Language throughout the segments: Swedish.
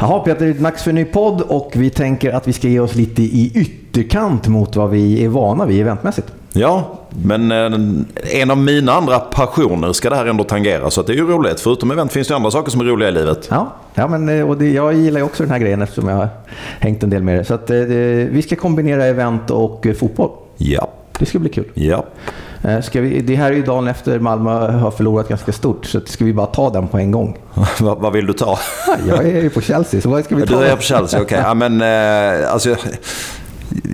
Jaha Peter, det är dags för en ny podd och vi tänker att vi ska ge oss lite i ytterkant mot vad vi är vana vid eventmässigt. Ja, men eh, en av mina andra passioner ska det här ändå tangera. Så att det är ju roligt. Förutom event finns det andra saker som är roliga i livet. Ja, ja men, eh, och det, jag gillar ju också den här grejen eftersom jag har hängt en del med det. Så att, eh, vi ska kombinera event och eh, fotboll. Ja. Det ska bli kul. Ja. Eh, Ska vi, det här är ju dagen efter Malmö har förlorat ganska stort, så ska vi bara ta den på en gång? vad, vad vill du ta? Ja, Jag är ju på Chelsea, så vad ska vi ta? Du är på Chelsea, okej. Ja, men eh, alltså...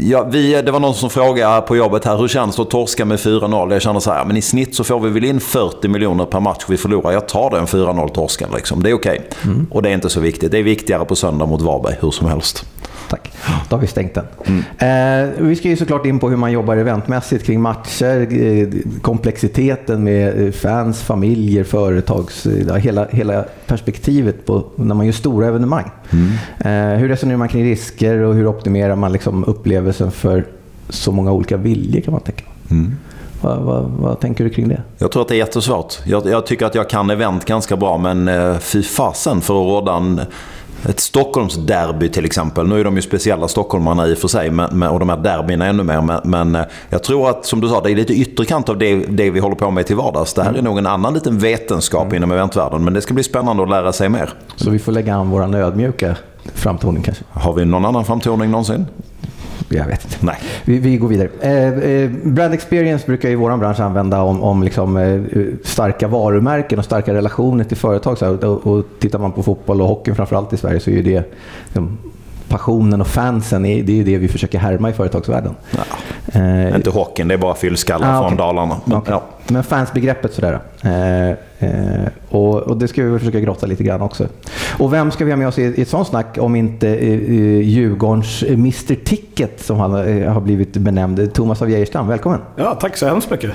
Ja, vi, det var någon som frågade på jobbet här, hur känns det att torska med 4-0? Jag känner så här, men i snitt så får vi väl in 40 miljoner per match vi förlorar. Jag tar den 4-0 torsken liksom. Det är okej. Och det är inte så viktigt. Det är viktigare på söndag mot Varberg, hur som helst. Tack. Då har vi stängt den. Eh, vi ska ju såklart in på hur man jobbar eventmässigt kring matcher, eh, komplexiteten med eh, fans, familjer, företags... eh, hela, hela perspektivet på när man gör stora evenemang. Eh, hur resonerar man kring risker och hur optimerar man liksom upplevelsen för så många olika viljor kan man tänka. Vad, vad, vad tänker du kring det? Jag tror att det är jättesvårt. Jag, jag tycker att jag kan event ganska bra, men eh, fy fasen för att råda en, ett Stockholmsderby till exempel. Nu är de ju speciella stockholmarna i och för sig, men, och de här derbyna ännu mer. Men, men eh, jag tror att, som du sa, det är lite ytterkant av det, det vi håller på med till vardags. Det här är nog en annan liten vetenskap inom eventvärlden, men det ska bli spännande att lära sig mer. Så vi får lägga an vår ödmjuka framtoning kanske. Har vi någon annan framtoning någonsin? Jag vet inte. Nej. Vi, vi går vidare. Eh, eh, brand experience brukar ju vår bransch använda om, om liksom, eh, starka varumärken och starka relationer till företag. Så här, och, och tittar man på fotboll och hockey framförallt i Sverige så är det liksom, passionen och fansen, är, det är ju det vi försöker härma i företagsvärlden. Eh, Inte hockeyn, det är bara fyllskallar Ah, från okej. Dalarna. Men, Okej. ja. Men fansbegreppet sådär. Eh, eh, och, och det ska vi försöka grotta lite grann också. Och vem ska vi ha med oss i, i ett sånt snack om inte eh, eh, Djurgårdens eh, Mr Ticket som han eh, har blivit benämnd. Thomas av Geijerstam, välkommen. Ja, tack så hemskt mycket.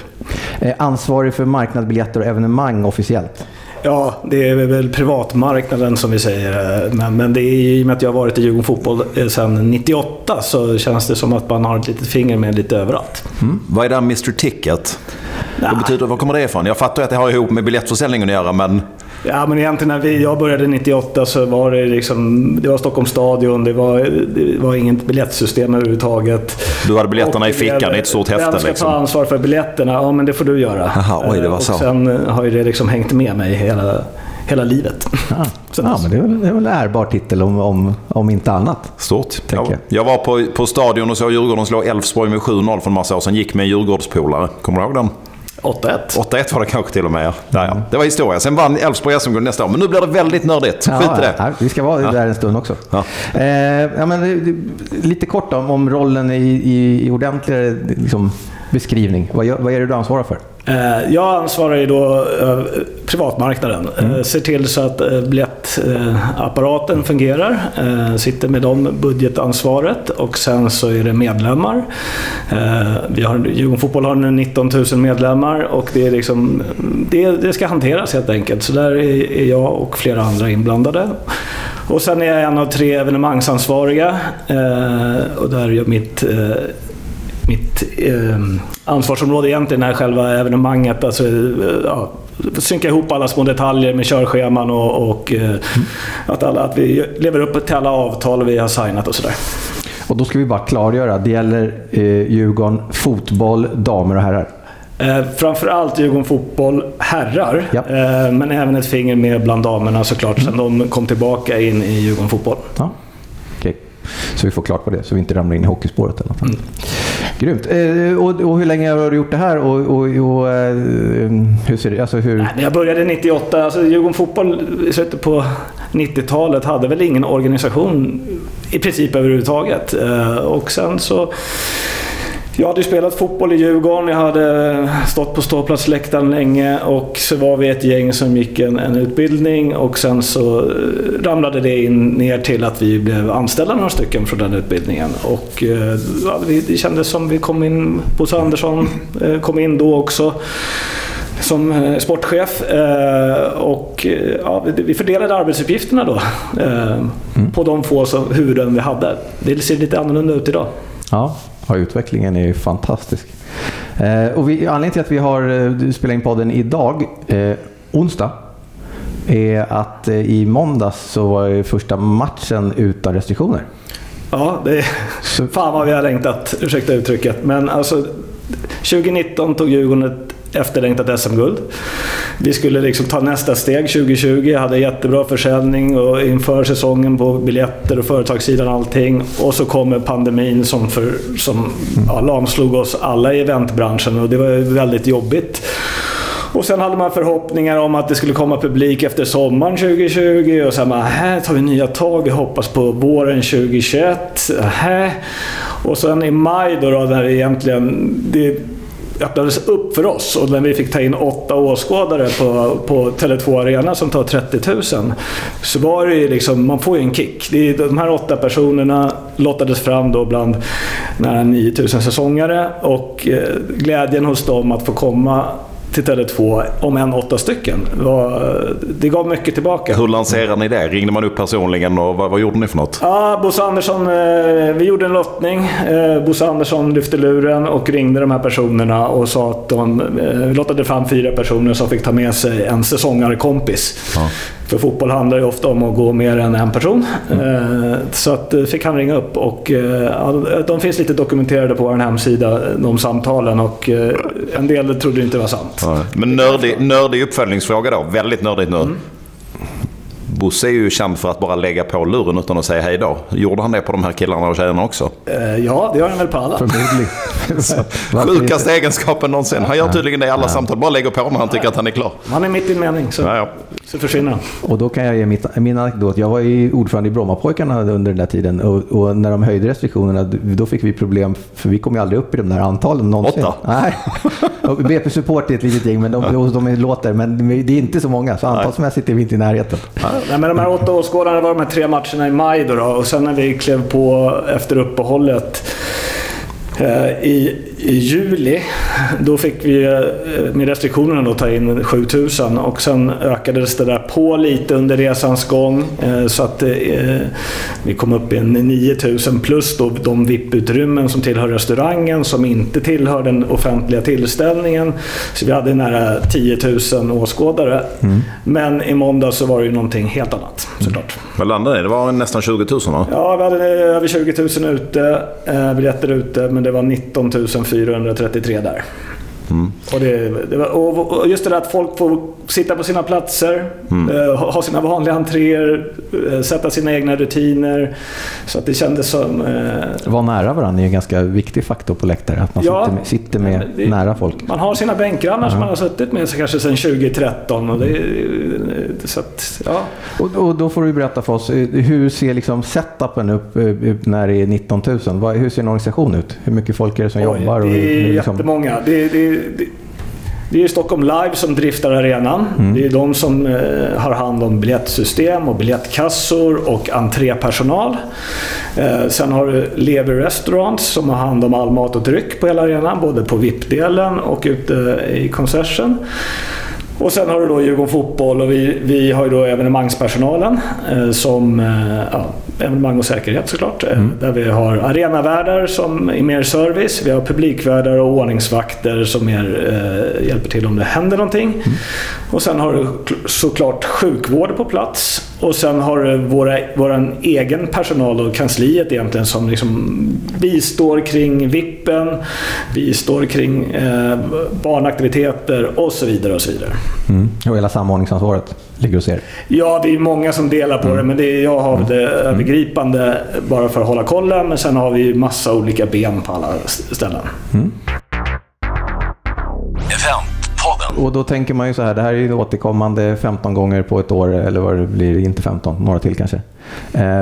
Eh, ansvarig för marknadsbiljetter och evenemang officiellt. Ja, det är väl privatmarknaden som vi säger. eh, Men, men det är i och med att jag har varit i Djurgården Fotboll eh, sedan 98 så känns det som att man har ett litet finger med lite överallt. Vad är det här Mr Ticket? Nej. Vad, betyder, vad kommer det ifrån? Jag fattar att det har ihop med biljettförsäljningen att göra, men... Ja, men egentligen när vi, jag började 98 så var det liksom, det var Stockholms stadion, det var, det var inget biljettsystem överhuvudtaget. Du hade biljetterna Och i fickan i ett stort Vem häfte ska liksom. ta ansvar för biljetterna? Ja, men det får du göra. Aha, oj, det var Eh, så. Och sen eh, har ju det liksom hängt med mig hela, hela livet. Så- Ja, men det är väl, det är väl en ärbar titel om, om, om inte annat. Stort. Tänker Jag, jag. jag var på, på stadion och såg Djurgården slå Elfsborg med 7-0 för en massa år sedan. Gick med en Djurgårdspolare. Kommer du ihåg den? 8-1. 8-1 var det kanske till och med. Ja. Där, ja. Det var historia. Sen vann Elfsborg SM-guld nästa år. Men nu blir det väldigt nördigt. Skit i det. ja, vi ska vara där en stund också. Ja. Eh, ja, men, det- lite kort om, om rollen i, i, i ordentligare liksom, beskrivning. Vad, vad är det du ansvarar för? Eh, Jag ansvarar ju då över privatmarknaden. Eh, Ser till så att Apparaten fungerar. Eh, sitter med dem budgetansvaret och sen så är det medlemmar. Eh, vi har, Djurgården Fotboll har 19 000 medlemmar och det, är liksom, det, det ska hanteras helt enkelt. Så där är jag och flera andra inblandade. Och sen är jag en av tre evenemangsansvariga eh, och där är jag mitt mitt eh, ansvarsområde egentligen är själva evenemanget. Alltså, ja, synka ihop alla små detaljer med körscheman och, och eh, att, alla, att vi lever upp till alla avtal vi har signat och sådär. Och då ska vi bara klargöra. Det gäller eh, Djurgården fotboll, damer och herrar. Eh, framförallt Djurgården Fotboll herrar, Ja. eh, men även ett finger med bland damerna såklart sen de kom tillbaka in i Djurgården Fotboll. Ja. Okej. Så vi får klart på det, så vi inte ramlar in i hockeyspåret. Eller något. Mm. Grymt. Eh, och, och hur länge har du gjort det här? Och, och, och eh, hur ser det alltså hur... Nej, jag började 98. Alltså Djurgården Fotboll i slutet på 90-talet hade väl ingen organisation i princip överhuvudtaget. Eh, Och sen så jag hade spelat fotboll i Djurgården, jag hade stått på ståplatsläktaren länge och så var vi ett gäng som gick en, en utbildning och sen så eh, ramlade det in ner till att vi blev anställda några stycken från den utbildningen. Och eh, ja, det kändes som vi kom in, Bosse Andersson eh, kom in då också som sportchef. Och ja, vi fördelade arbetsuppgifterna då mm. på de få huvuden vi hade. Det ser lite annorlunda ut idag. Ja, Ja, utvecklingen är ju fantastisk. Eh, och vi, anledningen till att vi har eh, spelat in podden idag, eh, onsdag, är att eh, i måndags så var första matchen utan restriktioner. Ja, det är, så. fan vad vi har längtat, ursäkta uttrycket. Men alltså, 2019 tog Djurgården ett efterlängtat SM-guld. Vi skulle liksom ta nästa steg 2020, hade jättebra försäljning och inför säsongen på biljetter och företagssidan och allting. Och så kommer pandemin som, för, som ja, lamslog oss alla i eventbranschen och det var väldigt jobbigt. Och sen hade man förhoppningar om att det skulle komma publik efter sommaren 2020 och sen bara, här tar vi nya tag, vi hoppas på våren 2021. Här. Och sen i maj då, då där det egentligen... Det, öppnades upp för oss och när vi fick ta in åtta åskådare på, på Tele2 Arena som tar 30 000 så var det ju liksom, man får ju en kick. Det är, de här åtta personerna lottades fram då bland nära 9 000 säsongare och eh, glädjen hos dem att få komma till Tele2, om än åtta stycken. Det gav mycket tillbaka. Hur lanserade ni det? Ringde man upp personligen och vad, vad gjorde ni för något? Ja, Bosse Andersson, eh, vi gjorde en lottning. Eh, Bosse Andersson lyfte luren och ringde de här personerna och sa att de eh, lottade fram fyra personer som fick ta med sig en säsongarkompis. Ja. För fotboll handlar ju ofta om att gå mer än en person. Mm. Så att fick han ringa upp och de finns lite dokumenterade på vår hemsida, de samtalen. Och en del trodde inte det var sant. Ja. Men nördig, nördig uppföljningsfråga då. Väldigt nördigt nu. Mm. Bosse är ju känd för att bara lägga på luren utan att säga hej då. Gjorde han det på de här killarna och tjejerna också? Uh, ja, det gör han väl på alla. Förmodligen. Sjukaste egenskapen någonsin. Han gör tydligen det i alla ja. samtal. Bara lägger på när han tycker att han är klar. Han är mitt i en mening, så, ja, ja. så försvinner han. Och då kan jag ge mitt, min anekdot. Jag var ju ordförande i Brommapojkarna under den där tiden och, och, när de höjde restriktionerna då fick vi problem för vi kom ju aldrig upp i de där antalen någonsin. Åtta? Nej. BP Support är ett litet gäng, men de, de, de låter. Men det är inte så många, så antalsmässigt är vi inte i närheten. Nej, men de här åtta åskådarna var de här tre matcherna i maj då, då. Och sen när vi klev på efter uppehållet Eh, I, i juli då fick vi eh, med restriktionerna då ta in 7000 och sen ökades det där på lite under resans gång eh, så att vi kom upp i en 9000 plus då de VIP-utrymmen som tillhör restaurangen som inte tillhör den offentliga tillställningen. Så vi hade nära 10 000 åskådare. Mm. Men i måndag så var det ju någonting helt annat såklart. Mm. Vad landade det? Det var nästan 20 000 va? Ja, vi hade över 20 000 ute, biljetter ute men det var 19 433 där. Mm. Och, det, och, just det där att folk får sitta på sina platser, mm. eh, ha sina vanliga entréer, eh, sätta sina egna rutiner. Så att det kändes som... Eh, Vara nära varandra är en ganska viktig faktor på läktare. Att man ja, sitter med, sitter med det, nära folk. Man har sina bänkgrannar som man har suttit med kanske sedan 2013. Och det, så att, ja. och, och, då får du berätta för oss, eh, hur ser liksom setupen upp när det är 19 000? Hur ser en organisation ut? Hur mycket folk är det som Oj, jobbar? Det är liksom... jättemånga. Det, det, det är Stockholm Live som driftar arenan. Mm. Det är de som eh, har hand om biljettsystem och biljettkassor och entrépersonal. Eh, sen har du Lever Restaurants som har hand om all mat och dryck på hela arenan, både på VIP-delen och ute i concession. Och sen har du då Djurgården Fotboll och vi, vi har ju då evenemangspersonalen eh, som eh, ja, evenemang och säkerhet såklart. Eh, mm. Där vi har arenavärdar som är mer service. Vi har publikvärdar och ordningsvakter som mer eh, hjälper till om det händer någonting. Mm. Och sen har du såklart sjukvård på plats. Och sen har våra, vår egen personal och kansliet egentligen som liksom bistår kring vippen, bistår kring eh, barnaktiviteter och så vidare. Och så vidare. Mm. Och hela samordningsansvaret ligger hos er? Ja, det är många som delar på mm. det, men det är, jag har mm. det övergripande bara för att hålla kollen. Men sen har vi massa olika ben på alla ställen. Mm. Och då tänker man ju så här, det här är ju återkommande 15 gånger på ett år, eller vad det blir, inte 15, några till kanske. Eh,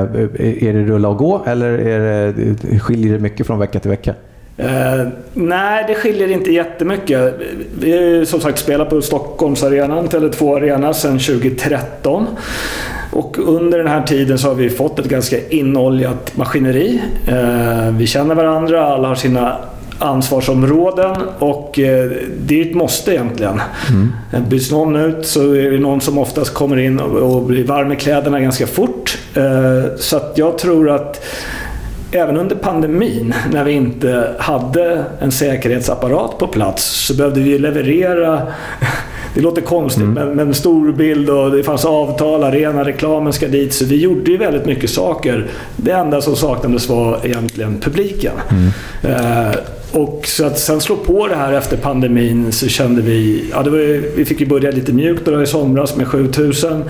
är det rulla och gå eller är det, skiljer det mycket från vecka till vecka? Eh, nej, det skiljer inte jättemycket. Vi har ju som sagt spelat på Stockholmsarenan, Tele2 Arena, sedan 2013. Och under den här tiden så har vi fått ett ganska inoljat maskineri. Eh, vi känner varandra, alla har sina ansvarsområden och eh, det är ett måste egentligen. Mm. Byts någon ut så är det någon som oftast kommer in och blir varm i kläderna ganska fort. Eh, så att jag tror att även under pandemin, när vi inte hade en säkerhetsapparat på plats, så behövde vi leverera det låter konstigt, mm. men, men stor bild och det fanns avtal, arena, reklamen ska dit. Så vi gjorde ju väldigt mycket saker. Det enda som saknades var egentligen publiken. Mm. Eh, och så att sen slå på det här efter pandemin så kände vi... Ja, det var ju, vi fick ju börja lite mjukt då i somras med 7000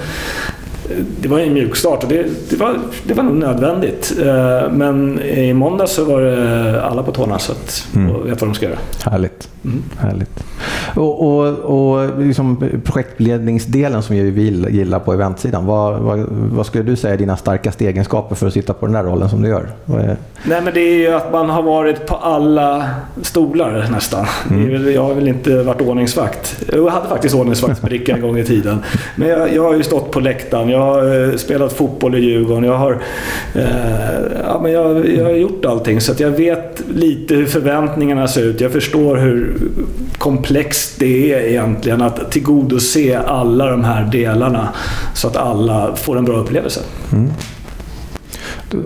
det var en mjuk start och det, det, var, det var nog nödvändigt. Eh, men i måndag så var det alla på tårna så att, mm. och vet vad de ska göra. Härligt. Mm. Härligt. Och, och, och liksom projektledningsdelen som vi gillar på eventsidan. Vad, vad, vad, skulle du säga är dina starkaste egenskaper för att sitta på den här rollen som du gör? Nej, men det är ju att man har varit på alla stolar nästan. Mm. Jag har väl inte varit ordningsvakt. Jag hade faktiskt ordningsvaktsbricka en gång i tiden. Men jag, jag har ju stått på läktaren. Jag har eh, spelat fotboll i Djurgården. Jag har, eh, ja, men jag, jag har gjort allting. Så att jag vet lite hur förväntningarna ser ut. Jag förstår hur komplext det är egentligen att tillgodose alla de här delarna så att alla får en bra upplevelse. Mm.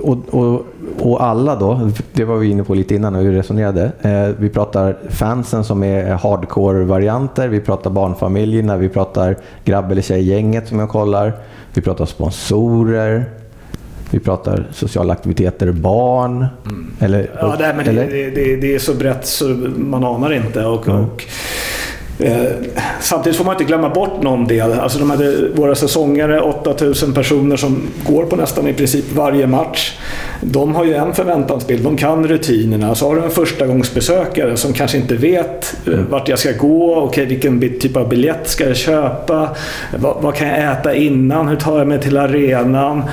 Och, och, och, alla då, det var vi inne på lite innan när vi resonerade. Eh, vi pratar fansen som är hardcore-varianter, vi pratar barnfamiljerna, vi pratar grabb eller tjejgänget som jag kollar, vi pratar sponsorer, vi pratar sociala aktiviteter, barn. Mm. Eller, ja, det, men eller? Det, det, det, är så brett så man anar inte. Och, mm. och eh, samtidigt får man inte glömma bort någon del. Alltså de hade våra säsongare, 8000 personer som går på nästan i princip varje match de har ju en förväntansbild, de kan rutinerna. Så har du en förstagångsbesökare som kanske inte vet eh, mm. vart jag ska gå, okay, vilken typ av biljett ska jag köpa, vad, vad, kan jag äta innan, hur tar jag mig till arenan?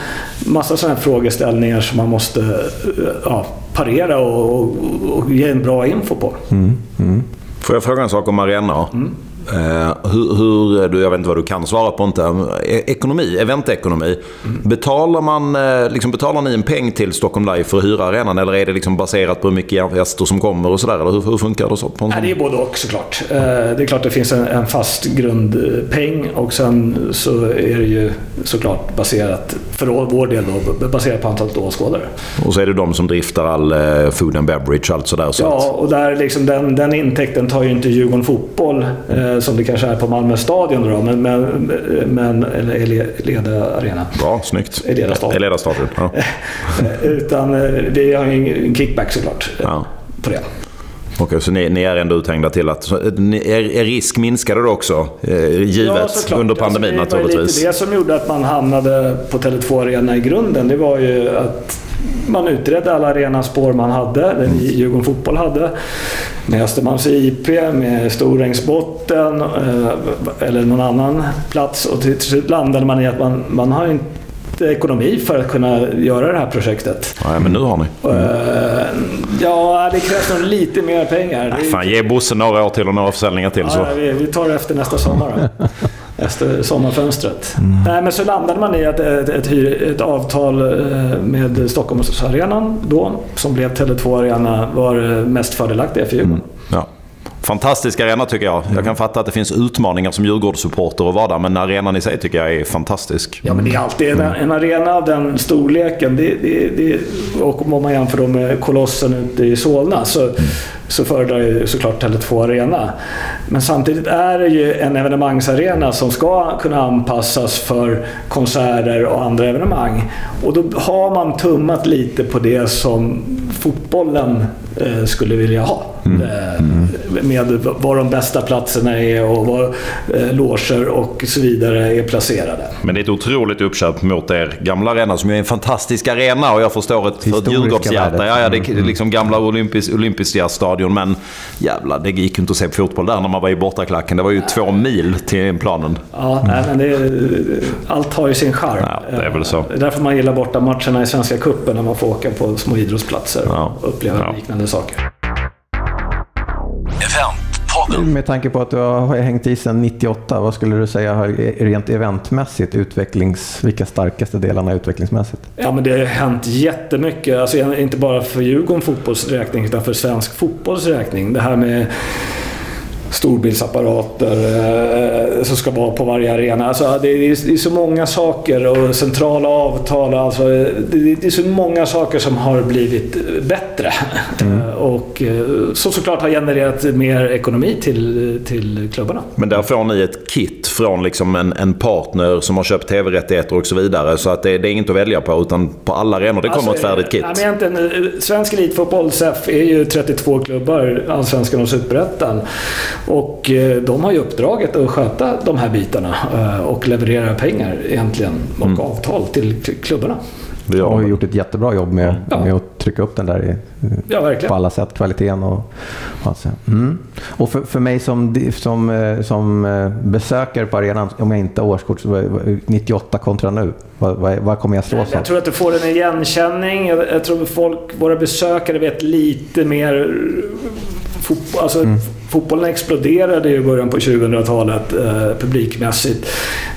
Massa sådana frågeställningar som man måste eh, ja, parera och, och, och, ge en bra info på. Mm. Mm. Får jag fråga en sak om arena? Mm. Eh, hur, hur, du, jag vet inte vad du kan svara på inte. E, ekonomi, eventekonomi. Mm. Betalar, man, eh, liksom, betalar ni en peng till Stockholm Live för att hyra arenan eller är det liksom baserat på hur mycket gäster som kommer och sådär? hur, hur funkar det så? På Nej, det är både och såklart. Eh, det är klart det finns en, en fast grundpeng och sen så är det ju såklart baserat, för vår del då, baserat på antalet åskådare. Och så är det de som driftar all food and beverage och allt sådär. Så ja, och där liksom den, den intäkten tar ju inte Djurgården Fotboll som det kanske är på Malmö stadion då, men, men, men eller Eleda Arena. Bra, snyggt. Eleda stadion. Eleda stadion ja. Utan eh, vi har ju en kickback såklart ja. på det. Okej, så ni, ni, är ändå uttänkta till att... Er, er risk minskade då också, eh, givet ja, under pandemin alltså, det naturligtvis? Det var lite det som gjorde att man hamnade på Tele2 Arena i grunden. Det var ju att man utredde alla arenaspår man hade, den Djurgården Fotboll hade. Med Östermalms IP, med Storängsbotten eh, eller någon annan plats. Och till slut landade man i att man, man har inte ekonomi för att kunna göra det här projektet. Nej, men nu har ni. Mm. Ja, det krävs nog lite mer pengar. Nej, fan, ge Bosse några år till och några försäljningar till. Ja, så. vi, vi tar det efter nästa sommar. efter sommarfönstret. Mm. Nej, men så landade man i att ett, ett, ett, avtal eh, med Stockholmsarenan då, som blev Tele2 Arena, var mest fördelaktiga för Djurgården. Mm. Ja. Fantastisk arena tycker jag. Jag kan fatta att det finns utmaningar som Djurgårdssupporter att vara där, men arenan i sig tycker jag är fantastisk. Ja, men det är alltid en, en arena av den storleken. Det, det, det, och om man jämför med Kolossen ute i Solna så, så föredrar jag såklart Tele2 Arena. Men samtidigt är det ju en evenemangsarena som ska kunna anpassas för konserter och andra evenemang. Och då har man tummat lite på det som fotbollen eh, skulle vilja ha. Mm. Eh, med var de bästa platserna är och var eh, loger och så vidare är placerade. Men det är ett otroligt uppköp mot er gamla arena som är en fantastisk arena och jag förstår ett, för ett Djurgårdshjärta. Ja, ja, det är mm. liksom gamla olympisk, olympiska stadion men jävlar, det gick inte att se fotboll där när man var i bortaklacken. Det var ju två mil till planen. Ja, nej, men det, allt har ju sin charm. Ja, det är väl så. Det är därför man gillar borta matcherna i Svenska Cupen när man får åka på små idrottsplatser och ja. uppleva ja. liknande saker. Med tanke på att du har hängt i sedan 98, vad skulle du säga har rent eventmässigt utvecklings, vilka starkaste delarna utvecklingsmässigt? Ja, men det har hänt jättemycket. Alltså, inte bara för Djurgården fotbolls räkning, utan för svensk fotbolls räkning. Det här med storbilsapparater eh, som ska vara på varje arena. Alltså, det, är, det är så många saker och centrala avtal. Alltså, det, det är så många saker som har blivit bättre. Mm. Eh, och eh, som såklart har genererat mer ekonomi till, till klubbarna. Men där får ni ett kit från liksom en, en partner som har köpt tv-rättigheter och så vidare. Så att det, det är inget att välja på, utan på alla arenor det kommer alltså, ett färdigt kit. Ja, men egentligen, Svensk Elitfotboll, SEF, är ju 32 klubbar, Allsvenskan och Superettan. Och eh, de har ju uppdraget att sköta de här bitarna eh, och leverera pengar egentligen och mm. avtal till klubbarna. Vi har gjort ett jättebra jobb med, ja. med att trycka upp den där i, ja, på alla sätt, kvaliteten och, och allt mm. Och för, för mig som, som, eh, som besökare på arenan, om jag inte har årskort, så 98 kontra nu. Vad, vad, vad kommer jag stå som? Jag tror att du får en igenkänning. Jag, jag tror att folk, våra besökare vet lite mer fotboll. Alltså, mm fotbollen exploderade i början på 2000-talet eh, publikmässigt.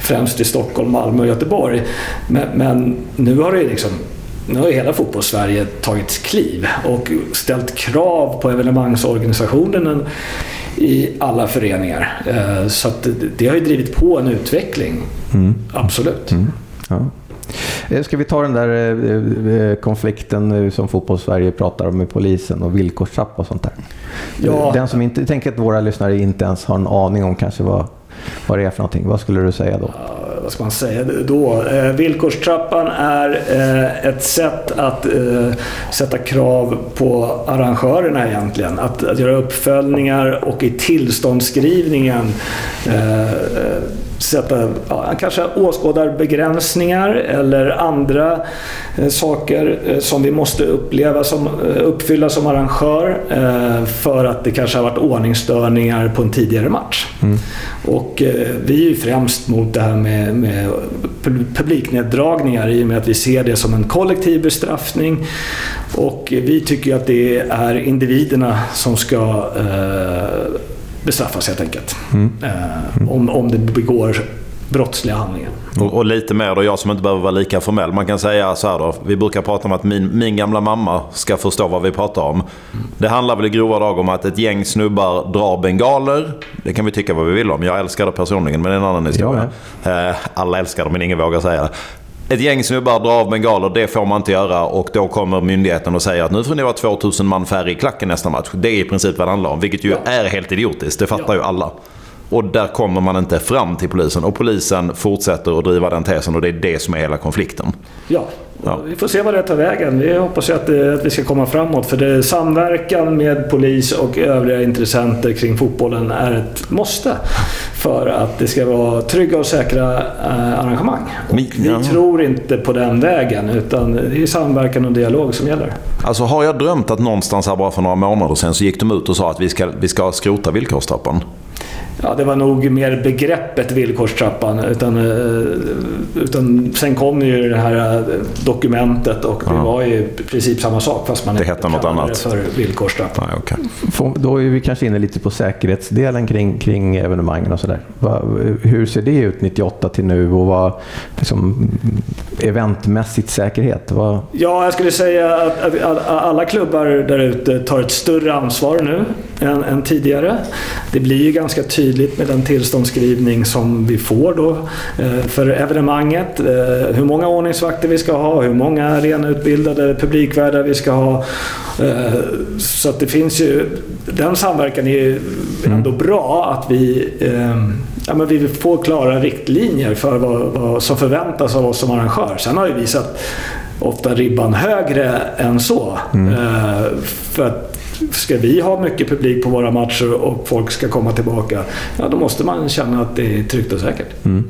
Främst i Stockholm, Malmö och Göteborg. Men, men nu har det liksom nu har hela fotbollssverige tagit kliv och ställt krav på evenemangsorganisationen i alla föreningar. Eh, så det har ju drivit på en utveckling. Mm. Absolut. Mm. Ja. Eh, ska vi ta den där eh, eh, konflikten som fotbollssverige pratar om med polisen och villkorstrappa och sånt där? Ja. Den som inte, tänk att våra lyssnare inte ens har en aning om kanske vad, vad det är för någonting. Vad skulle du säga då? Vad ska man säga då? villkorstrappan är ett sätt att sätta krav på arrangörerna egentligen. Att, att göra uppföljningar och i tillståndsskrivningen sätta, ja, kanske åskådarbegränsningar eller andra eh, saker eh, som vi måste uppleva som, eh, uppfylla som arrangör eh, för att det kanske har varit ordningsstörningar på en tidigare match. Mm. Och eh, vi är ju främst mot det här med, med publikneddragningar i och med att vi ser det som en kollektiv bestraffning. Och vi tycker att det är individerna som ska eh, bestraffas helt enkelt. Mm. Eh, om, om det begår brottsliga handlingar. Och, och, lite mer då, jag som inte behöver vara lika formell. Man kan säga så här då, vi brukar prata om att min, min gamla mamma ska förstå vad vi pratar om. Mm. Det handlar väl i grova drag om att ett gäng snubbar drar bengaler. Det kan vi tycka vad vi vill om. Jag älskar det personligen, men det är en annan historia. Eh, alla älskar det, men ingen vågar säga det. Ett gäng snubbar drar av bengaler, det får man inte göra och då kommer myndigheten och säger att nu får ni vara 2000 man färre i klacken nästa match. Det är i princip vad det handlar om, vilket ju ja. är helt idiotiskt. Det fattar ja. ju alla. Och där kommer man inte fram till polisen. Och polisen fortsätter att driva den tesen och det är det som är hela konflikten. Ja, Ja. Vi får se vad det tar vägen. Vi hoppas att, det, att vi ska komma framåt. För det, samverkan med polis och övriga intressenter kring fotbollen är ett måste. För att det ska vara trygga och säkra eh, arrangemang. Och. Vi tror inte på den vägen. Utan det är samverkan och dialog som gäller. Alltså har jag drömt att någonstans här bara för några månader sedan så gick de ut och sa att vi ska, vi ska skrota villkorstrappan? Ja, det var nog mer begreppet villkorstrappan. Utan, eh, utan sen kom ju det här eh, dokumentet och det ja. var ju i princip samma sak fast man det hette något annat. det för villkorstrappan. Ja, okay. Då är vi kanske inne lite på säkerhetsdelen kring, kring evenemangen och sådär. Hur ser det ut 98 till nu och vad liksom, eventmässigt säkerhet? Vad... Ja, jag skulle säga att, att alla klubbar där ute tar ett större ansvar nu än, än tidigare. Det blir ju ganska tydligt tydligt med den tillståndsskrivning som vi får då eh, för evenemanget. Eh, hur många ordningsvakter vi ska ha, hur många renutbildade publikvärdar vi ska ha. Eh, så att det finns ju... Den samverkan är ju ändå mm. bra att vi ja, men vi får klara riktlinjer för vad, vad som förväntas av oss som arrangör. Sen har ju vi satt ofta ribban högre än så. Mm. För att ska vi ha mycket publik på våra matcher och folk ska komma tillbaka, ja, då måste man känna att det är tryggt och säkert. Mm.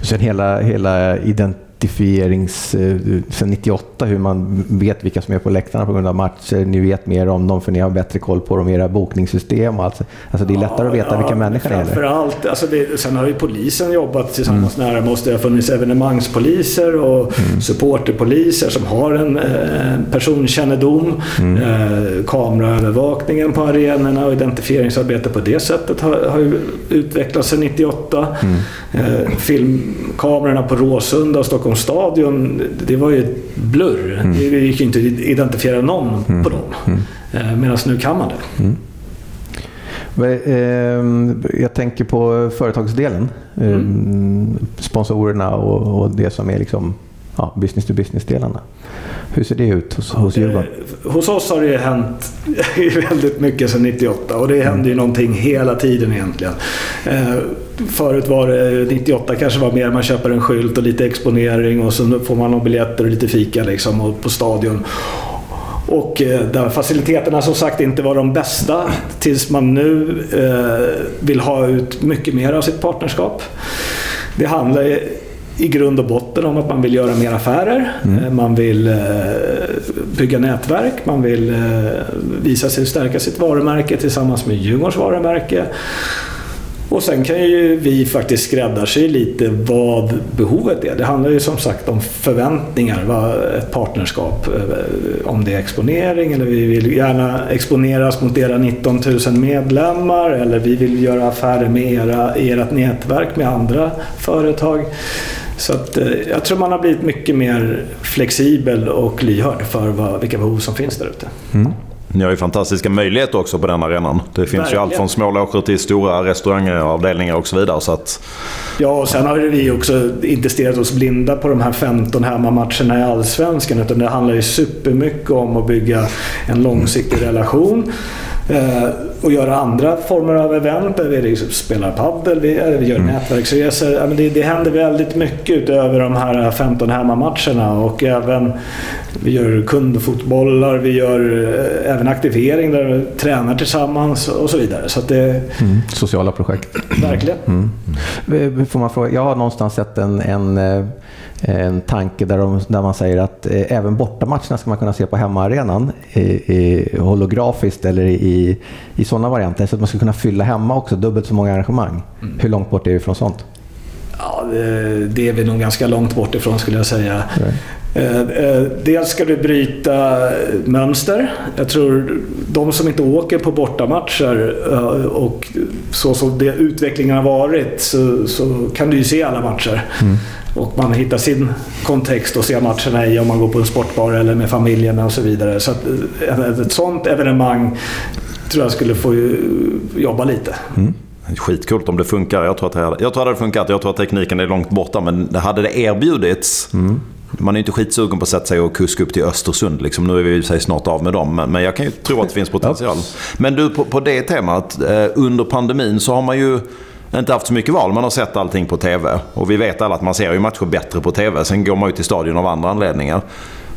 Sen hela, hela identiteten identifierings eh, sen 98, hur man vet vilka som är på läktarna på grund av matcher. Ni vet mer om dem för ni har bättre koll på dem, i era bokningssystem och allt. Alltså det är lättare ja, att veta ja, vilka människor det är. Framförallt, alltså det, sen har ju polisen jobbat tillsammans mm. nära oss. Det har funnits evenemangspoliser och mm. supporterpoliser som har en eh, personkännedom. Mm. Eh, kameraövervakningen på arenorna och identifieringsarbete på det sättet har, har ju utvecklats sedan 98. Mm. Eh, filmkamerorna på Råsunda och Stockholm stadion, det var ju ett blurr. Mm. Det gick ju inte att identifiera någon mm. på dem. Mm. Eh, Medan nu kan man det. Mm. Eh, jag tänker på företagsdelen. Mm. Sponsorerna och det som är liksom ja, business to business-delarna. Hur ser det ut hos, hos Djurgården? Eh, hos oss har det hänt väldigt mycket sedan 98 och det händer mm. ju någonting hela tiden egentligen. Eh, förut var det 98 kanske var mer man köper en skylt och lite exponering och så får man några biljetter och lite fika liksom och på stadion. Och eh, där faciliteterna som sagt inte var de bästa tills man nu eh, vill ha ut mycket mer av sitt partnerskap. Det handlar i grund och botten om att man vill göra mer affärer. Mm. Eh, man vill eh, bygga nätverk. Man vill eh, visa sig stärka sitt varumärke tillsammans med Djurgårdens varumärke. Och sen kan ju vi faktiskt skräddarsy lite vad behovet är. Det handlar ju som sagt om förväntningar, vad ett partnerskap. Eh, om det är exponering eller vi vill gärna exponeras mot era 19 000 medlemmar eller vi vill göra affärer med era, ert nätverk med andra företag. Så att, eh, jag tror man har blivit mycket mer flexibel och lyhörd för vad, vilka behov som finns där ute. Mm. Ni har ju fantastiska möjligheter också på den arenan. Det finns Verkligen. ju allt från småloger till stora restauranger, avdelningar och så vidare. Så att... Ja, och sen har vi också inte stirrat oss blinda på de här 15 hemmamatcherna i Allsvenskan. Utan det handlar ju supermycket om att bygga en långsiktig relation. Eh, och göra andra former av event där vi liksom spelar padel, vi, vi gör mm. nätverksresor. Det, det händer väldigt mycket utöver de här 15 hemmamatcherna och även vi gör kundfotbollar, vi gör eh, även aktivering där vi tränar tillsammans och så vidare. Så det, mm. Sociala projekt. Verkligen. Mm. Får man fråga, jag har någonstans sett en, en eh, en tanke där, de, där man säger att eh, även bortamatcherna ska man kunna se på hemmaarenan i, holografiskt eller i, i sådana varianter. Så att man ska kunna fylla hemma också, dubbelt så många arrangemang. Mm. Hur långt bort är vi från sånt? Ja, det är vi nog ganska långt bort ifrån skulle jag säga. Eh, eh, dels ska du bryta mönster. Jag tror de som inte åker på bortamatcher eh, och så som det utvecklingen har varit så, så kan du ju se alla matcher. Mm. Och man hittar sin kontext och ser matcherna i om man går på en sportbar eller med familjen och så vidare. Så att ett sånt evenemang tror jag skulle få jobba lite. Mm. Skitcoolt om det funkar. Jag tror, att det hade, jag tror att det hade funkat. Jag tror att tekniken är långt borta. Men hade det erbjudits mm. Man är inte skitsugen på att sätta sig och kuska upp till Östersund. Liksom. Nu är vi sig snart av med dem, men, jag kan ju tro att det finns potential. Men du, på, på det temat. Eh, under pandemin så har man ju inte haft så mycket val. Man har sett allting på TV. Och vi vet alla att man ser ju matcher bättre på TV. Sen går man ju till stadion av andra anledningar.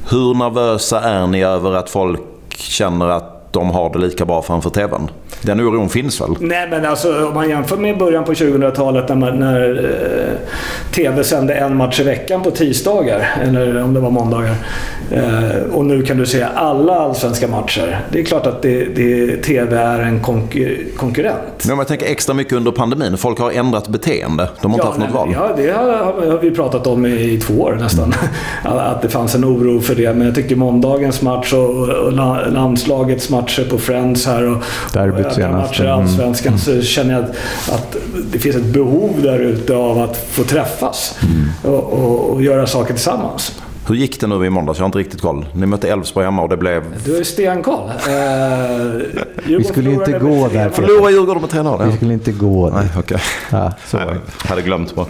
Hur nervösa är ni över att folk känner att de har det lika bra framför TVn? Den oron finns väl? Nej, men alltså om man jämför med början på 2000-talet när, man, när eh, TV sände en match i veckan på tisdagar, eller om det var måndagar. Eh, och nu kan du se alla allsvenska matcher. Det är klart att det, det, TV är en konkur konkurrent. Men jag tänker extra mycket under pandemin. Folk har ändrat beteende. De har ja, inte haft något val. Ja, det har, har, vi pratat om i, i två år nästan. Mm. att det fanns en oro för det. Men jag tycker måndagens match och, och landslagets matcher på Friends här och, Derbyt senast. matcher i mm. Allsvenskan mm. så känner jag att det finns ett behov där ute av att få träffas mm. och, och, och göra saker tillsammans. Hur gick det nu i måndags? Jag har inte riktigt koll. Ni mötte Elfsborg hemma och det blev... Du ju stenkoll. Uh, vi skulle inte gå där. Förlorade Djurgården med 3-0? Vi skulle inte gå där. Nej, okay. ja, så var Jag hade glömt bara.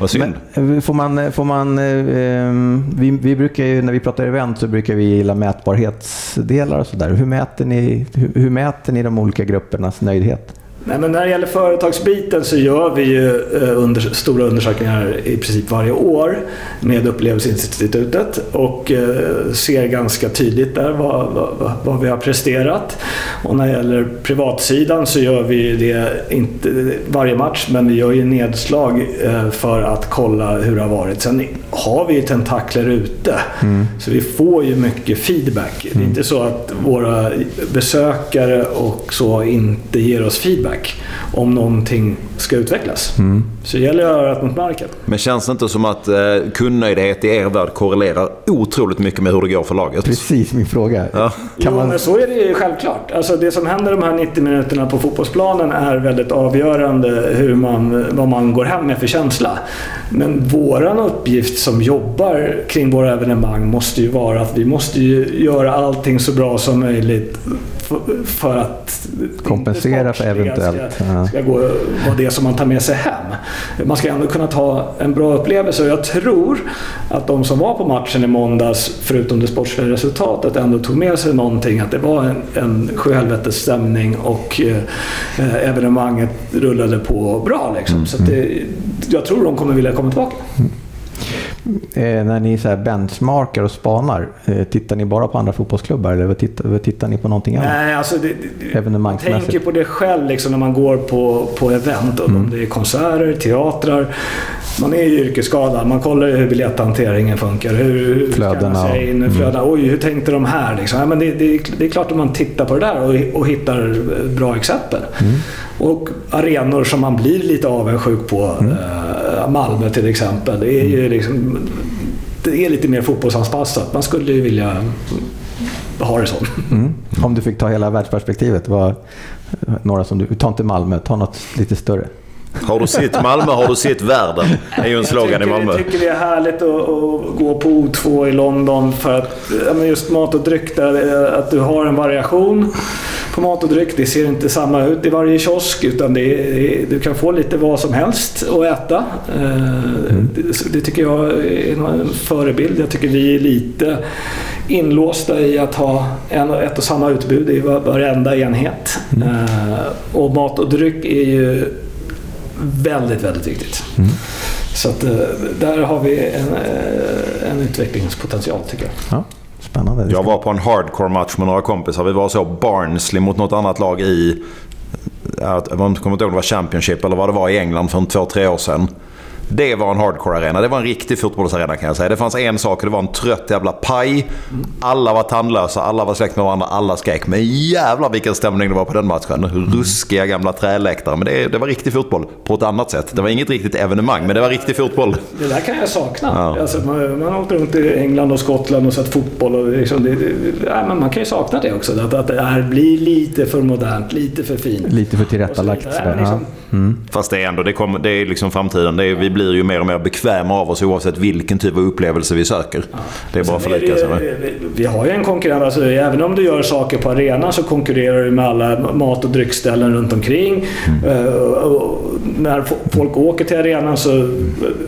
Vad synd. Men, eh, får man, får man, eh, vi, vi brukar ju, när vi pratar event så brukar vi gilla mätbarhetsdelar och sådär. Hur mäter ni, hur, hur mäter ni de olika gruppernas nöjdhet? Nej, men när det gäller företagsbiten så gör vi ju eh, under, stora undersökningar i princip varje år med Upplevelseinstitutet och eh, ser ganska tydligt där vad, vad, vad, vi har presterat. Och när det gäller privatsidan så gör vi det inte varje match men vi gör ju nedslag eh, för att kolla hur det har varit. Sen har vi ju tentakler ute mm. så vi får ju mycket feedback. Mm. Det är inte så att våra besökare och så inte ger oss feedback feedback om någonting ska utvecklas. Mm. Så det gäller att göra rätt mot marken. Men känns det inte som att eh, kundnöjdhet i er värld korrelerar otroligt mycket med hur det går för laget? Precis min fråga. Ja. Kan jo, man... men så är det ju självklart. Alltså det som händer de här 90 minuterna på fotbollsplanen är väldigt avgörande hur man, vad man går hem med för känsla. Men våran uppgift som jobbar kring våra evenemang måste ju vara att vi måste ju göra allting så bra som möjligt för att kompensera för eventuellt. Ska, ska gå, vara det som man tar med sig hem. Man ska ändå kunna ta en bra upplevelse och jag tror att de som var på matchen i måndags, förutom det sportsliga resultatet, ändå tog med sig någonting. Att det var en, en sjuhelvetes stämning och eh, evenemanget rullade på bra. Liksom. Mm. Så det, jag tror de kommer vilja komma tillbaka. Mm. Eh, när ni så här benchmarkar och spanar, eh, tittar ni bara på andra fotbollsklubbar eller tittar, tittar ni på någonting annat? Nej, alltså det, det, tänker på det själv liksom, när man går på, på event. Och mm. Det är konserter, teatrar. Man är ju yrkesskadad. Man kollar hur biljetthanteringen funkar. Hur Flödena. Sig in, mm. flödena. Oj, hur tänkte de här? Liksom. Ja, men det, det, det, är klart att man tittar på det där och, och hittar bra exempel. Mm. Och arenor som man blir lite avundsjuk på. Mm. Eh, Malmö till exempel. Det är ju liksom, det är lite mer fotbollsanpassat. Man skulle ju vilja ha det så. Mm. Om du fick ta hela världsperspektivet, var några som du, ta inte Malmö, ta något lite större. Har du sett Malmö har du sett världen. Det är ju en slogan i Malmö. Jag tycker det är härligt att, att, gå på O2 i London för att just mat och dryck där, att du har en variation på mat och dryck. Det ser inte samma ut i varje kiosk utan det är, du kan få lite vad som helst att äta. Mm. Det, det, tycker jag är en förebild. Jag tycker vi är lite inlåsta i att ha en, ett och samma utbud i varenda enhet. Mm. Eh, och mat och dryck är ju väldigt, väldigt viktigt. Mm. Så att, eh, där har vi en, en utvecklingspotential tycker jag. Ja. Spännande. Jag var på en hardcore-match med några kompisar. Vi var så Barnsley mot något annat lag i... Jag kommer inte ihåg om det var Championship eller vad det var i England för två, tre år sedan. Det var en hardcore-arena. Det var en riktig fotbollsarena kan jag säga. Det fanns en sak och det var en trött jävla paj. Alla var tandlösa, alla var släkt med varandra, alla skrek. Men jävlar vilken stämning det var på den matchen. Ruskiga gamla träläktare. Men det, det, var riktig fotboll på ett annat sätt. Det var inget riktigt evenemang, men det var riktig fotboll. Det där kan jag sakna. Ja. Alltså, man, man har åkt runt i England och Skottland och sett fotboll. Och liksom, det, det, man kan ju sakna det också. Att, att det här blir lite för modernt, lite för fint. Lite för tillrättalagt. Liksom, mm. Fast det är ändå, det, kommer, det är liksom framtiden. Är, vi blir ju mer och mer bekväma av oss oavsett vilken typ av upplevelse vi söker. Ja. Det är bara att förlika sig med. Vi har ju en konkurrens. Alltså, även om du gör saker på arenan så konkurrerar du med alla mat och dryckställen runt omkring. Mm. Uh, när folk åker till arenan så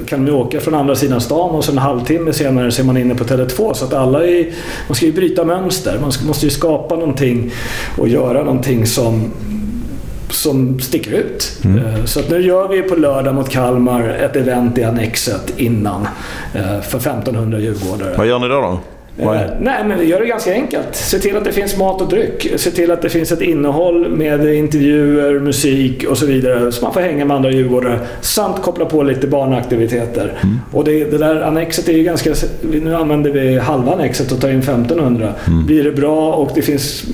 kan de åka från andra sidan stan och så en halvtimme senare så är man inne på Tele2. Så att alla är, man ska ju bryta mönster. Man måste ju skapa någonting och göra någonting som som sticker ut. Mm. Eh, så nu gör vi på lördag mot Kalmar ett event i Annexet innan eh, för 1500 djurgårdare. Vad gör ni då? då? Eh, nej, men vi gör det ganska enkelt. Se till att det finns mat och dryck. Se till att det finns ett innehåll med intervjuer, musik och så vidare. Så man får hänga med andra djurgårdare. Samt koppla på lite barnaktiviteter. Mm. Och det, det, där annexet är ju ganska... Nu använder vi halva annexet och tar in 1500. Mm. Blir det bra och det finns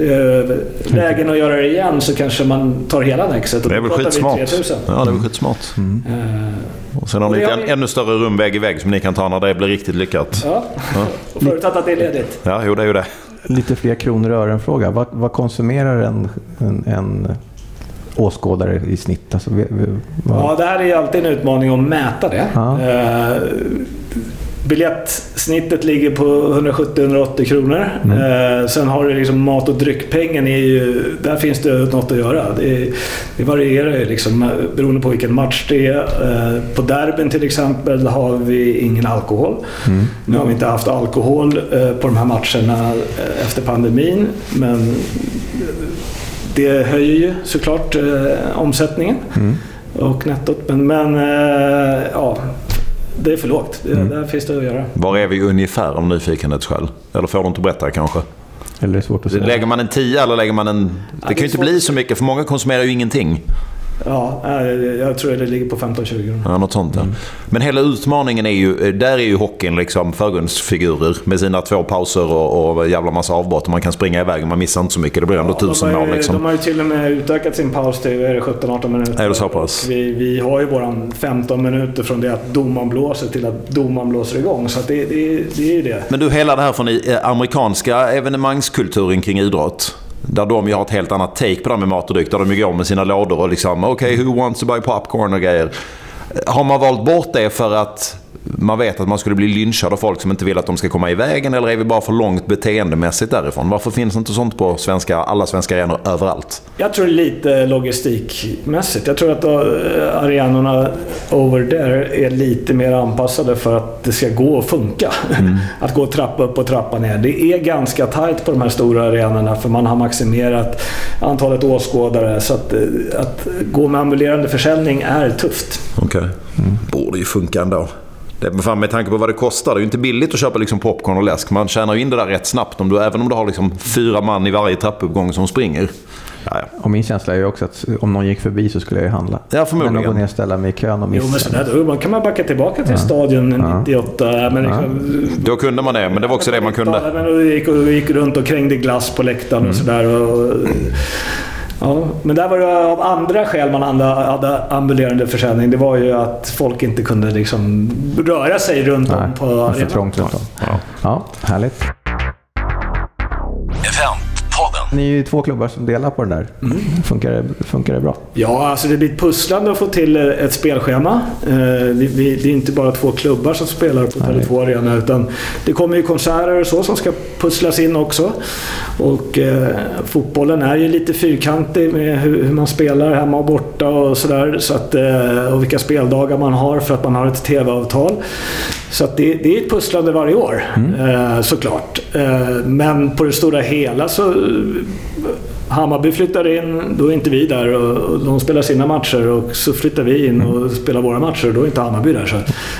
eh, lägen att göra det igen så kanske man tar hela annexet. Det är väl skitsmart. Ja, det är väl skitsmart. Mm. Uh, och sen har ni en ännu större rum vägg i vägg som ni kan ta när det blir riktigt lyckat. Ja, ja. förutsatt att det är ledigt. Ja, jo det är ju det. Lite fler kronor och ören-fråga. Vad, vad, konsumerar en, en, en åskådare i snitt? Alltså, vad... Ja, det här är alltid en utmaning att mäta det. Ja. Uh, Biljettsnittet ligger på 170-180 kronor. Mm. Eh, sen har du liksom mat och dryckpengen. Är ju, där finns det något att göra. Det, det varierar ju liksom, beroende på vilken match det är. Eh, på derbyn till exempel har vi ingen alkohol. Mm. Nu har vi inte haft alkohol eh, på de här matcherna eh, efter pandemin. Men det höjer ju såklart eh, omsättningen och nettot. Men, men eh, ja, det är för lågt. Det, Där finns det att göra. Var är vi ungefär om nyfikenhetsskäl? Eller får du inte berätta kanske? Eller är det svårt att säga? Lägger man en 10 eller lägger man en... Det kan det är ju inte bli så mycket för många konsumerar ju ingenting. Ja, eh, jag tror det ligger på 15-20 Ja, något sånt ja. Men hela utmaningen är ju, där är ju hockeyn liksom förgrundsfigurer med sina två pauser och, och jävla massa avbrott. Man kan springa iväg och man missar inte så mycket. Det blir ändå tusen mål liksom. de har ju till och med utökat sin paus till vad är det, 17-18 minuter. Är det så pass? Vi, vi har ju våran 15 minuter från det att domaren blåser till att domaren blåser igång. Så det, det, det är ju det. Men du, hela det här från eh, amerikanska evenemangskulturen kring idrott. Där de ju har ett helt annat take på det här med mat och dryck. Där de ju går med sina lådor och liksom okej, who wants to buy popcorn och grejer. Har man valt bort det för att man vet att man skulle bli lynchad av folk som inte vill att de ska komma i vägen? Eller är vi bara för långt beteendemässigt därifrån? Varför finns inte sånt på svenska, alla svenska arenor överallt? Jag tror lite logistikmässigt. Jag tror att eh, arenorna over there är lite mer anpassade för att det ska gå att funka. Att gå trappa upp och trappa ner. Det är ganska tajt på de här stora arenorna för man har maximerat antalet åskådare. Så att, eh, att gå med ambulerande försäljning är tufft. Okej. Borde ju funka ändå. Det, men fan, med tanke på vad det kostar. Det är ju inte billigt att köpa liksom popcorn och läsk. Man tjänar ju in det där rätt snabbt. Om du, även om du har liksom fyra man i varje trappuppgång som springer. Ja, ja. Och min känsla är ju också att om någon gick förbi så skulle jag ju handla. Ja, förmodligen. Men att gå ner och ställa mig i kön och Jo, men missa. sådär, då kan man backa tillbaka till stadion 98. Men liksom, Då kunde man det, men det var också det man kunde. Ja, men då gick, gick runt och krängde glass på läktaren och sådär. Och, ja, men där var det av andra skäl man hade, ambulerande försäljning. Det var ju att folk inte kunde liksom röra sig runt Nej, om på det är för arenan. trångt runt om. Ja. Ja, härligt. Eventpodden. Ni är ju två klubbar som delar på den där. Mm. Funkar, det, funkar det bra? Ja, alltså det blir ett pusslande att få till ett spelschema. Eh, det är inte bara två klubbar som spelar på Tele2 Arena utan det kommer ju konserter och så som ska pusslas in också. Och eh, fotbollen är ju lite fyrkantig med hur, hur man spelar hemma och borta och sådär. Så att, eh, och vilka speldagar man har för att man har ett TV-avtal. Så det, det är ett pusslande varje år, eh, såklart. Eh, men på det stora hela så Hammarby flyttar in, då är inte vi där och de spelar sina matcher och så flyttar vi in och spelar våra matcher och då är inte Hammarby där. Så,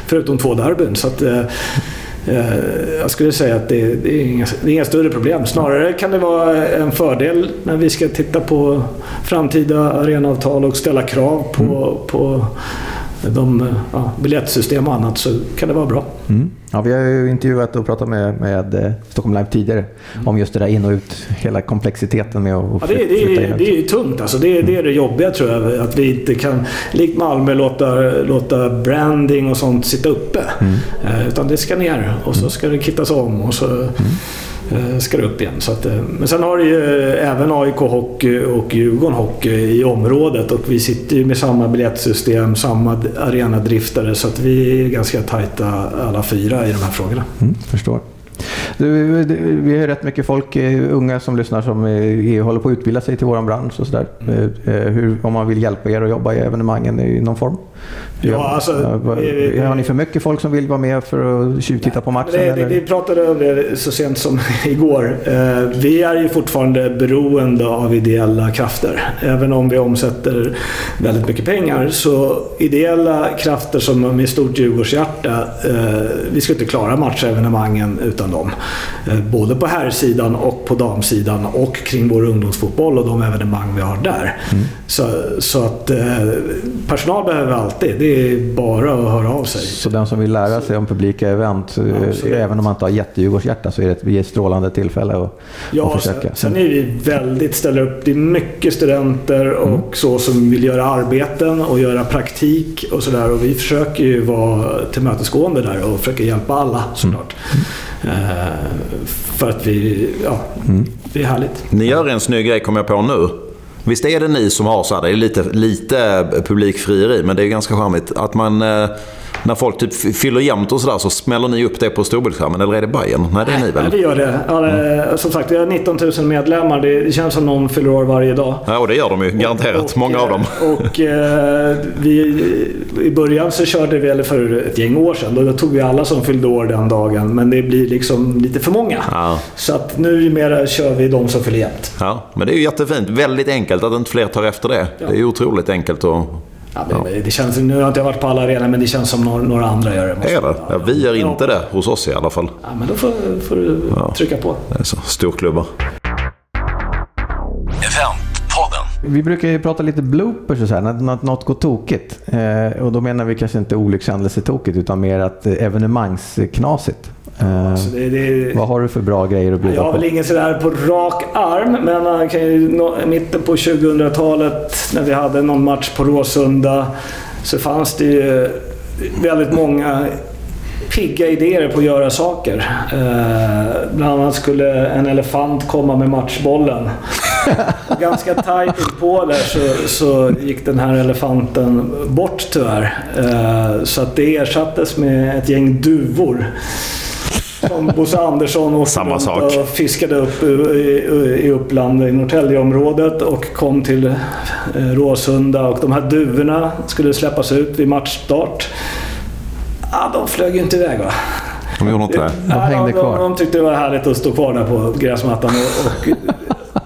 förutom två derbyn. Så att, eh, jag skulle säga att det, det, är inga, det är inga större problem. Snarare kan det vara en fördel när vi ska titta på framtida arenaavtal och ställa krav på, på de, ja, biljettsystem och annat så kan det vara bra. Mm. Ja, vi har ju intervjuat och pratat med, med eh, Stockholm Live tidigare om just det där in och ut, hela komplexiteten med att Ja, det, är- det, flytta in. det är tungt alltså. Det, det är det jobbiga tror jag. Att vi inte kan, likt Malmö, låta, låta branding och sånt sitta uppe. Eh, utan det ska ner och så ska det kittas om och så eh, ska det upp igen. Så att, eh, men sen har ju även AIK Hockey och Djurgården Hockey i området och vi sitter ju med samma biljettsystem, samma arenadriftare så att vi är ganska tajta alla fyra i de här frågorna. Mm, förstår. Du, du, vi har rätt mycket folk, eh, unga som lyssnar, som eh, håller på att utbilda sig till vår bransch och sådär. Eh, eh, hur, om man vill hjälpa er att jobba i evenemangen i någon form? Ja, alltså, har ni för mycket folk som vill vara med för att tjuvtitta på matchen? Det, det, vi pratade om det så sent som igår. Eh, vi är ju fortfarande beroende av ideella krafter. Även om vi omsätter väldigt mycket pengar. Så ideella krafter som med stort Djurgårdshjärta. Eh, vi skulle inte klara matchevenemangen utan dem. Eh, både på herrsidan och på damsidan och kring vår ungdomsfotboll och de evenemang vi har där. Så, så att personal behöver vi alltid. Det är bara att höra av sig. Så den som vill lära sig om publika event, eh, Absolut. även om man inte har jättedjurgårdshjärta, så är det ett, strålande tillfälle att, Ja, att försöka. sen, sen är vi väldigt ställer upp. Det är mycket studenter och så som vill göra arbeten och göra praktik och sådär. Och vi försöker ju vara tillmötesgående där och försöker hjälpa alla såklart. Eh, för att vi, ja, det är härligt. Ni gör en snygg grej kommer jag på nu. Visst är det ni som har så här, det är lite, lite publikfrieri, men det är ganska charmigt. Att man, eh, när folk typ fyller jämnt och sådär så smäller ni upp det på storbildsskärmen? Eller är det Bayern? Nej, det är ni väl? Ja, vi gör det. Ja, eh, Som sagt, vi har 19 000 medlemmar. Det känns som någon fyller år varje dag. Ja, och det gör de ju. Garanterat. Och, Många av dem. Och eh, vi, i början så körde vi, eller för ett gäng år sedan, då tog vi alla som fyllde år den dagen. Men det blir liksom lite för många. Ja. Så att nu mera kör vi de som fyller jämnt. Ja, men det är ju jättefint. Väldigt enkelt att inte fler tar efter det. Det är ju otroligt enkelt att... Ja, men Det känns, nu har jag inte varit på alla arenor, men det känns som några, några andra gör det. måste Är det? Ja, vi gör inte det hos oss i alla fall. Ja, men då får, får du trycka på. Det är så. Storklubbar. Vi brukar ju prata lite bloopers och så här, när något, något går tokigt. Eh, och då menar vi kanske inte olyckshändelsetokigt utan mer att evenemangsknasigt. Eh, Så det, det, vad har du för bra grejer att jag bjuda har på? väl ingen sådär på rak arm, men kan ju, mitten på 2000-talet när vi hade någon match på Råsunda så fanns det ju väldigt många pigga idéer på att göra saker. Eh, bland annat skulle en elefant komma med matchbollen. Ganska tajt på där så, så gick den här elefanten bort tyvärr. Eh, så att det ersattes med ett gäng duvor. Som Bosse Andersson åkte Samma runt sak. och fiskade upp i, Uppland, i Norrtäljeområdet och kom till eh, Råsunda. Och de här duvorna skulle släppas ut vid matchstart. Ja, de flög ju inte iväg va? De gjorde inte det. De hängde de, kvar. De, de tyckte det var härligt att stå kvar där på gräsmattan. Och, och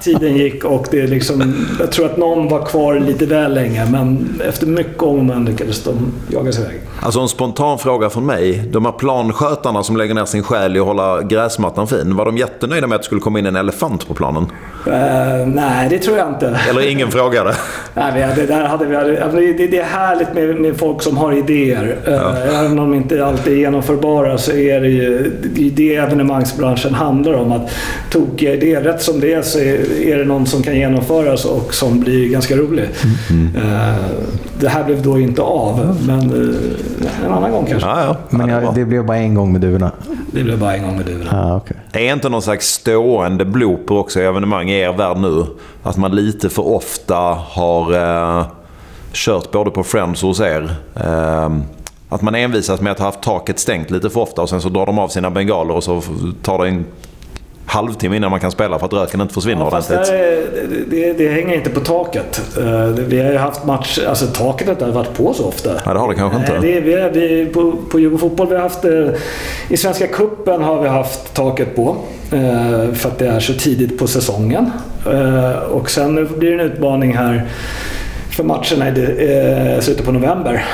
tiden gick och det liksom, jag tror att någon var kvar lite väl länge. Men efter mycket om och lyckades de jaga sig iväg. Alltså en spontan fråga från mig. De här planskötarna som lägger ner sin själ i att hålla gräsmattan fin. Var de jättenöjda med att det skulle komma in en elefant på planen? Eh, nej, det tror jag inte. Eller ingen frågade? Nej, hade, där hade vi, det, det är härligt med, med folk som har idéer. Eh, Även om de inte alltid är genomförbara så är det ju det, är det evenemangsbranschen handlar om. Att tokiga idéer, rätt som det är så är, är det någon som kan genomföras och som blir ganska rolig. Eh, det här blev då inte av, men eh, en annan gång kanske. Ja, ja. Men jag, det blev bara en gång med duvorna. Det blev bara en gång med duvorna. Ah, okay. Det är inte någon slags stående blooper också i evenemang i er värld nu? Att man lite för ofta har eh, kört både på Friends och hos er. Eh, att man envisas med att ha haft taket stängt lite för ofta och sen så drar de av sina bengaler och så tar det en halvtimme innan man kan spela för att röken inte försvinner Ja, ordentligt. det, det, det hänger inte på taket. Eh, Vi har ju haft match, alltså taket har inte varit på så ofta. Nej, det har det kanske inte. Nej, det, vi, vi, på, på Djurgården vi har haft, eh, i Svenska Kuppen har vi haft taket på. eh, För att det är så tidigt på säsongen. Och sen blir det en utmaning här för matcherna i det- eh, slutet på november.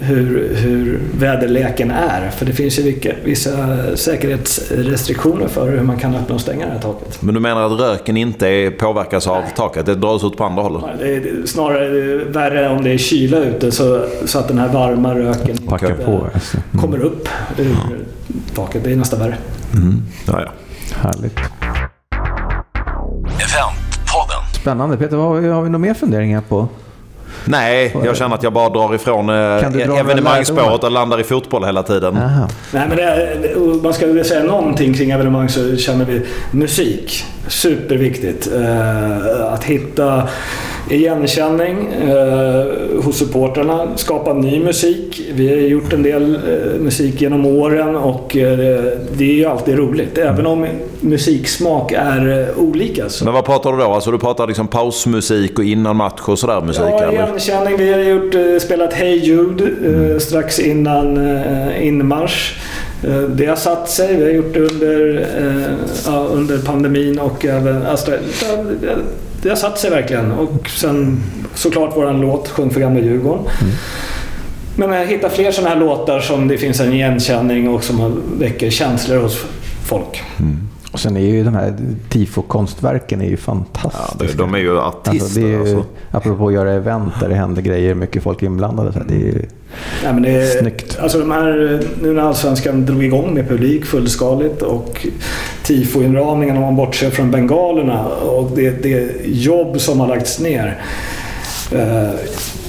Hur, hur väderleken är. För det finns ju vilka, vissa säkerhetsrestriktioner för hur man kan öppna och stänga det här taket. Men du menar att röken inte påverkas av taket? Det dras ut på andra hållet? Det är snarare värre om det är kyla ute så, så att den här varma röken Packa inte på. Alltså. kommer upp ur taket. Det är nästan värre. Ja, ja. Härligt. Eventpodden. Spännande. Peter, vad har vi, har vi några mer funderingar på? Nej, jag känner att jag bara drar ifrån eh, dra evenemangsspåret och landar i fotboll hela tiden. Aha. Nej, men det är, man ska säga någonting kring evenemang så känner vi musik. Superviktigt. Eh, att hitta igenkänning eh, hos supportrarna. Skapa ny musik. Vi har gjort en del eh, musik genom åren och eh, det är ju alltid roligt. Även om musiksmak är eh, olika. Så. Men vad pratar du då? Alltså du pratar liksom pausmusik och innan match och sådär musik? Ja, igenkänning. Vi har gjort, eh, spelat Hey Jude eh, strax innan inmarsch. Eh, det har satt sig. Vi har gjort det under, eh, ja, under pandemin och även... Alltså, det, det har satt sig verkligen. Och sen såklart våran låt Sjung för gamla Djurgården. Men jag hittar fler sådana här låtar som det finns en igenkänning och som väcker känslor hos folk. Och sen är ju de här tifo-konstverken är ju Ja, fantastiska. det, de är ju artister Alltså, det är ju, alltså. Apropå att göra event där det händer grejer, mycket folk inblandade. Så det är ju, Ja, men det är, Snyggt. Alltså de här, nu när Allsvenskan drog igång med publik fullskaligt och tifo-inramningen om man bortser från bengalerna och det, det jobb som har lagts ner. Eh,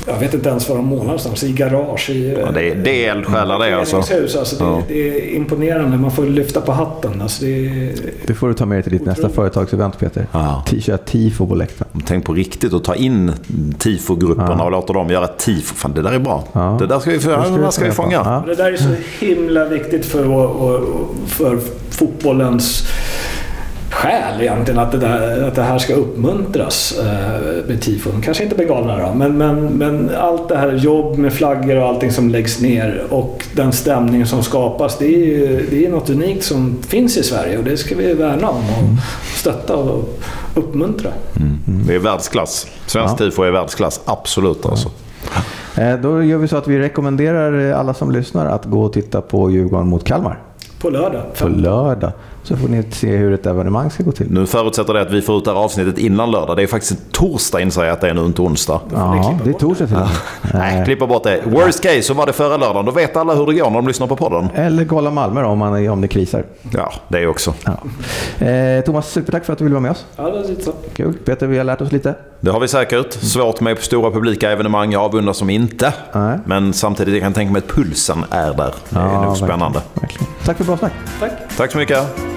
jag vet inte ens var de målar någonstans. I garage, i... Ja, det, är, det är eldsjälar det alltså. Hus, alltså det, Ja. det är imponerande. Man får lyfta på hatten. Alltså det är, Det får du ta med dig till ditt nästa företagsevent Peter. Ja. Köra tifo på läktaren. Tänk på riktigt att ta in tifogrupperna och låta dem göra ett tifo. Fan, det där är bra. Ja. Det där ska vi, Det ska vi det ska vi fånga. Ja. Det där är så himla viktigt för, för fotbollens själ egentligen. Att det, där, att det här ska uppmuntras eh, med tifon. Kanske inte bengalerna då, men, men, men allt det här jobb med flaggor och allting som läggs ner och den stämning som skapas. Det är ju det är något unikt som finns i Sverige och det ska vi värna om och stötta och uppmuntra. Det är världsklass. Svensk Ja. tifo är världsklass. Absolut alltså. Eh, Då gör vi så att vi rekommenderar alla som lyssnar att gå och titta på Djurgården mot Kalmar På lördag. på lördag. Så får ni se hur ett evenemang ska gå till. Nu förutsätter det att vi får ut det här avsnittet innan lördag. Det är faktiskt en torsdag inser jag att det är nu, inte onsdag. Ja, det är torsdag till. Nej, klippa bort det. Worst case så var det förra lördagen. Då vet alla hur det går när de lyssnar på podden. Eller kolla Malmö då, om, man, om det krisar. Ja, det är också. Ja. Eh, Thomas, supertack för att du ville vara med oss. Ja, det är lite så. Kul. Peter, vi har lärt oss lite. Det har vi säkert. Svårt med stora publika evenemang. Jag avundas som inte. Nej. Men samtidigt jag kan tänka mig att pulsen är där. Det är nog verkligen, spännande. Verkligen. Tack för bra snack. Tack. Tack så mycket.